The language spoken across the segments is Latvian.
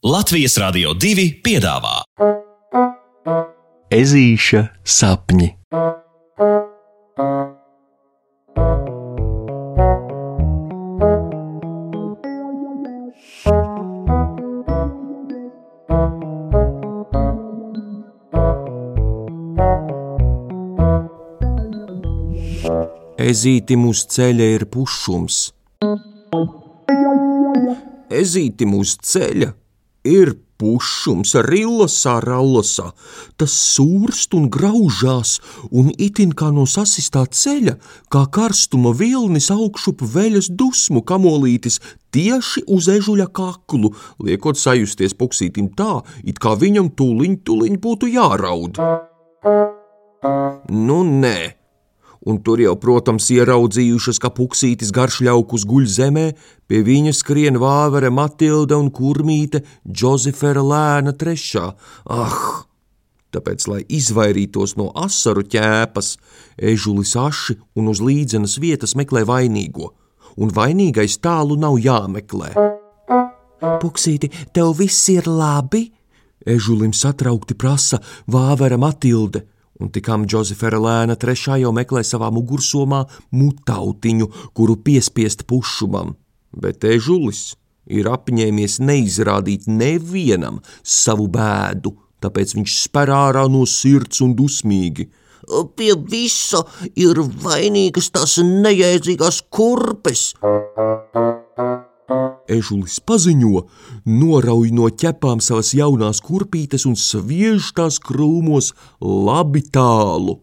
Latvijas Rādio 2 piedāvā Ezīša sapņi. Ezītim uz ceļa ir pušums. Ezītim uz ceļa ir pušums, rillasā, rallasā. Tas sūrst un graužās, un itin kā no sasistā ceļa, kā karstuma vilnis augšup veļas dusmu kamolītis tieši uz ežuļa kaklu, liekot sajusties puksītim tā, it kā viņam tūliņ, tūliņ būtu jāraud. Nu, nē un tur jau, protams, ieraudzījušas, ka puksītis garš ļaukus guļ zemē, pie viņa skrien vāvere Matilda un kurmīte Džozefera lēna trešā. Ah! Tāpēc, lai izvairītos no asaru ķēpas, ežulis aši un uz līdzenas vietas meklē vainīgo, un vainīgais tālu nav jāmeklē. Puksīti, tev viss ir labi? Ežulim satraukti prasa vāvera Matilde un tikām Džozefera lēna trešā jau meklē savā mugursomā mutautiņu, kuru piespiest pušumam, bet ežulis ir apņēmies neizrādīt nevienam savu bēdu, tāpēc viņš spēr ārā no sirds un dusmīgi. Pie visa ir vainīgas tās nejēdzīgās kurpes ežulis paziņo, norauj no ķepām savas jaunās kurpītes un sviež tās krūmos labi tālu.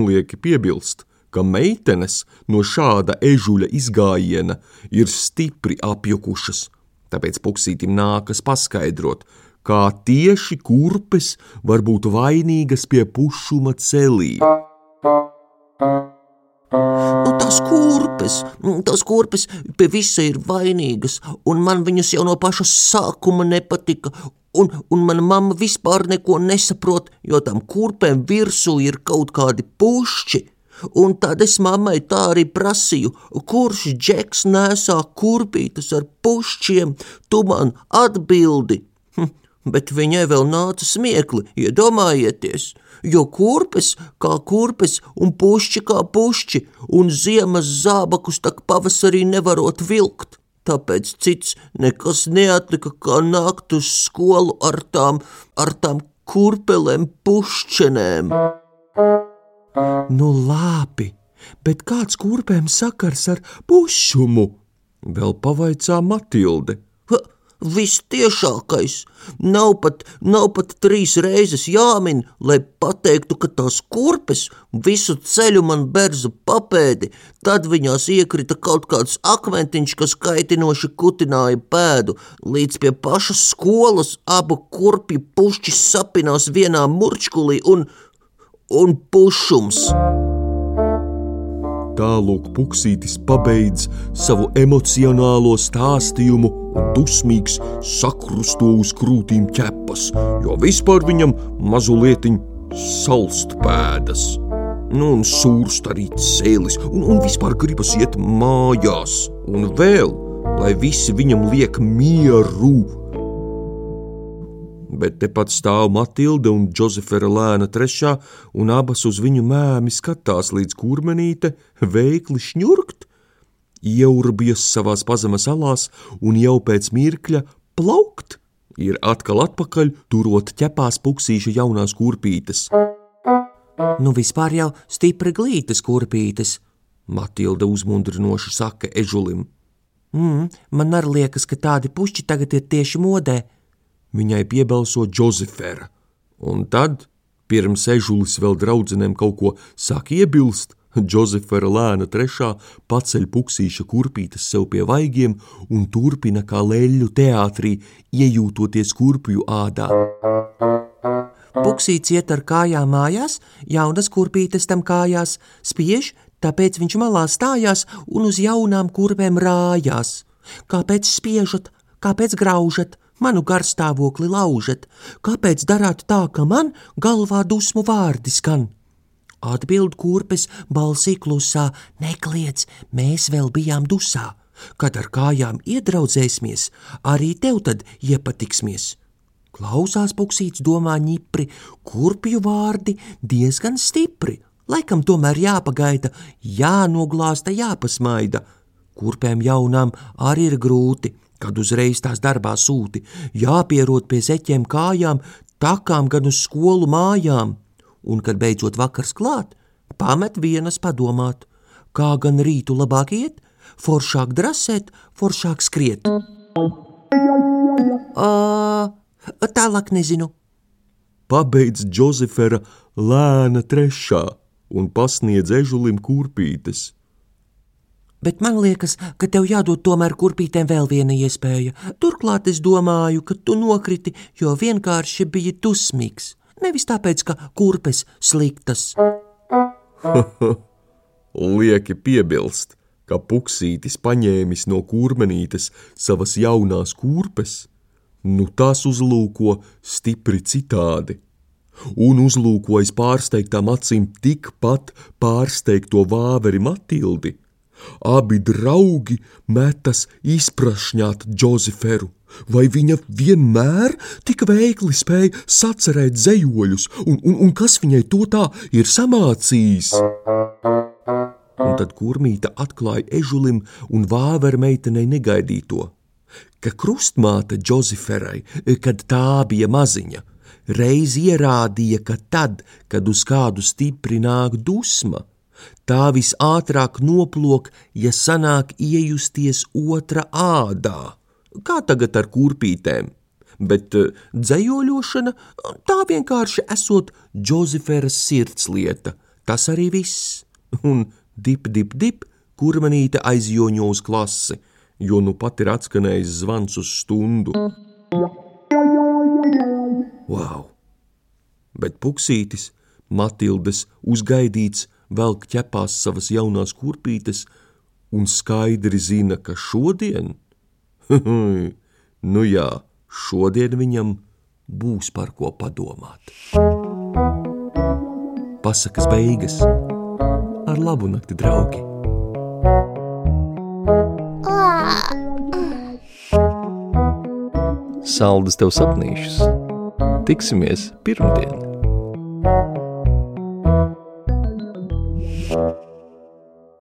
Lieki piebilst, ka meitenes no šāda ežuļa izgājiena ir stipri apjukušas, tāpēc puksītim nākas paskaidrot, kā tieši kurpes var būt vainīgas pie pušuma celī. Nu, tās kurpes, nu, tās kurpes pie visa ir vainīgas, un man viņas jau no paša sākuma nepatika. Un, un mana mamma vispār neko nesaprot, jo tam kurpēm virsū ir kaut kādi pušķi. Un tad es mammai tā arī prasīju, kurš džeks nesā kurpītes ar pušķiem, tu man atbildi. Hm, bet viņai vēl nāca smiekli, iedomājieties, jo kurpes kā kurpes un pušķi kā pušķi, un ziemas zābakus tak pavasarī nevarot vilkt. Tāpēc cits nekas neatlika, kā nākt uz skolu ar tām, ar tām kurpelēm pušķenēm. Nu labi, bet kāds kurpēm sakars ar pušumu? Vēl pavaicā Matilde. Vistiešākais. Nav pat, nav pat trīs reizes jāmin, lai pateiktu, ka tās kurpes visu ceļu man berza papēdi, tad viņās iekrita kaut kāds akmentiņš, kas kaitinoši kutināja pēdu, līdz pie pašas skolas abu kurpju pušķi sapinās vienā murčkulī un, un pušums. Tālāk puksītis pabeidz savu emocionālo stāstījumu un dusmīgs sakrusto uz krūtīm ķepas, jo vispār viņam mazulietiņ salst pēdas. Nu, un sūrst arī cēlis, un, un vispār gribas iet mājās, un vēl, lai visi viņam liek mieru bet tepat stāv Matilde un Džozefera lēna trešā, un abas uz viņu mēmi skatās līdz kurmenīte veikli šņurkt, ieurbies savās pazemes alās un jau pēc mirkļa plaukt, ir atkal atpakaļ, turot ķepās puksīša jaunās kurpītes. Nu, vispār jau stipri glītas kurpītes, Matilda uzmundrinoši saka ežulim. Mm, man arī liekas, ka tādi pušķi tagad ir tieši modē viņai piebalso Džozefera, un tad, pirms ežulis vēl draudzenēm kaut ko sāk iebilst, Džozefera lēna trešā paceļ puksīša kurpītes sev pie vaigiem un turpina kā leļu teātrī, iejūtoties kurpju ādā. Puksīts iet ar kājām mājās, jaunas kurpītes tam kājās, spiež, tāpēc viņš malā stājās un uz jaunām kurpēm rājās. Kāpēc spiežat, kāpēc graužat, manu garstāvokli laužat, kāpēc darāt tā, ka man galvā dusmu vārdi skan? Atbild kurpes balsī klusā, nekliedz, mēs vēl bijām dusā. Kad ar kājām iedraudzēsimies, arī tev tad iepatiksimies. Klausās puksīts, domā ņipri, kurpju vārdi diezgan stipri. Laikam tomēr jāpagaida, jānoglāsta, jāpasmaida. Kurpēm jaunām arī ir grūti, kad uzreiz tās darbā sūti, jāpierod pie zeķiem kājām, takām gan uz skolu mājām. Un, kad beidzot vakars klāt, pamet vienas padomāt, kā gan rītu labāk iet, foršāk drasēt, foršāk skriet. Uh, tālāk nezinu. Pabeidz Džozefera lēna trešā un pasniedz ežulim kurpītes. Bet man liekas, ka tev jādod tomēr kurpītēm vēl viena iespēja. Turklāt es domāju, ka tu nokriti, jo vienkārši biji dusmīgs. Nevis tāpēc, ka kurpes sliktas. Lieki piebilst, ka puksītis paņēmis no kurmenītes savas jaunās kurpes, nu tās uzlūko stipri citādi. Un uzlūkojas pārsteigtām acīm tikpat pārsteigto vāveri Matildi. Abi draugi metas izprašņāt Džozeferu. Vai viņa vienmēr tik veikli spēja sacerēt zejoļus, un, un, un kas viņai to tā ir samācījis? Un tad kurmīte atklāja ežulim un vāveru meitenei negaidīto, ka krustmāte Džozeferai, kad tā bija maziņa, reiz ierādīja, ka tad, kad uz kādu stipri nāk dusma, tā visātrāk noplok, ja sanāk iejusties otra ādā. Kā tagad ar kurpītēm? Bet uh, dzējoļošana tā vienkārši esot Džozeferas sirdslieta. Tas arī viss. Un dip, dip, dip, kurmanīte aizjoņo uz klasi, jo nu pat ir atskanējis zvans uz stundu. Wow! Bet puksītis, Matildes uzgaidīts, velk ķepās savas jaunās kurpītes un skaidri zina, ka šodien, nu jā, šodien viņam būs par ko padomāt. Pasakas beigas ar labu nakti, draugi! Saldus tev sapnīšus! Tiksimies pirmdien!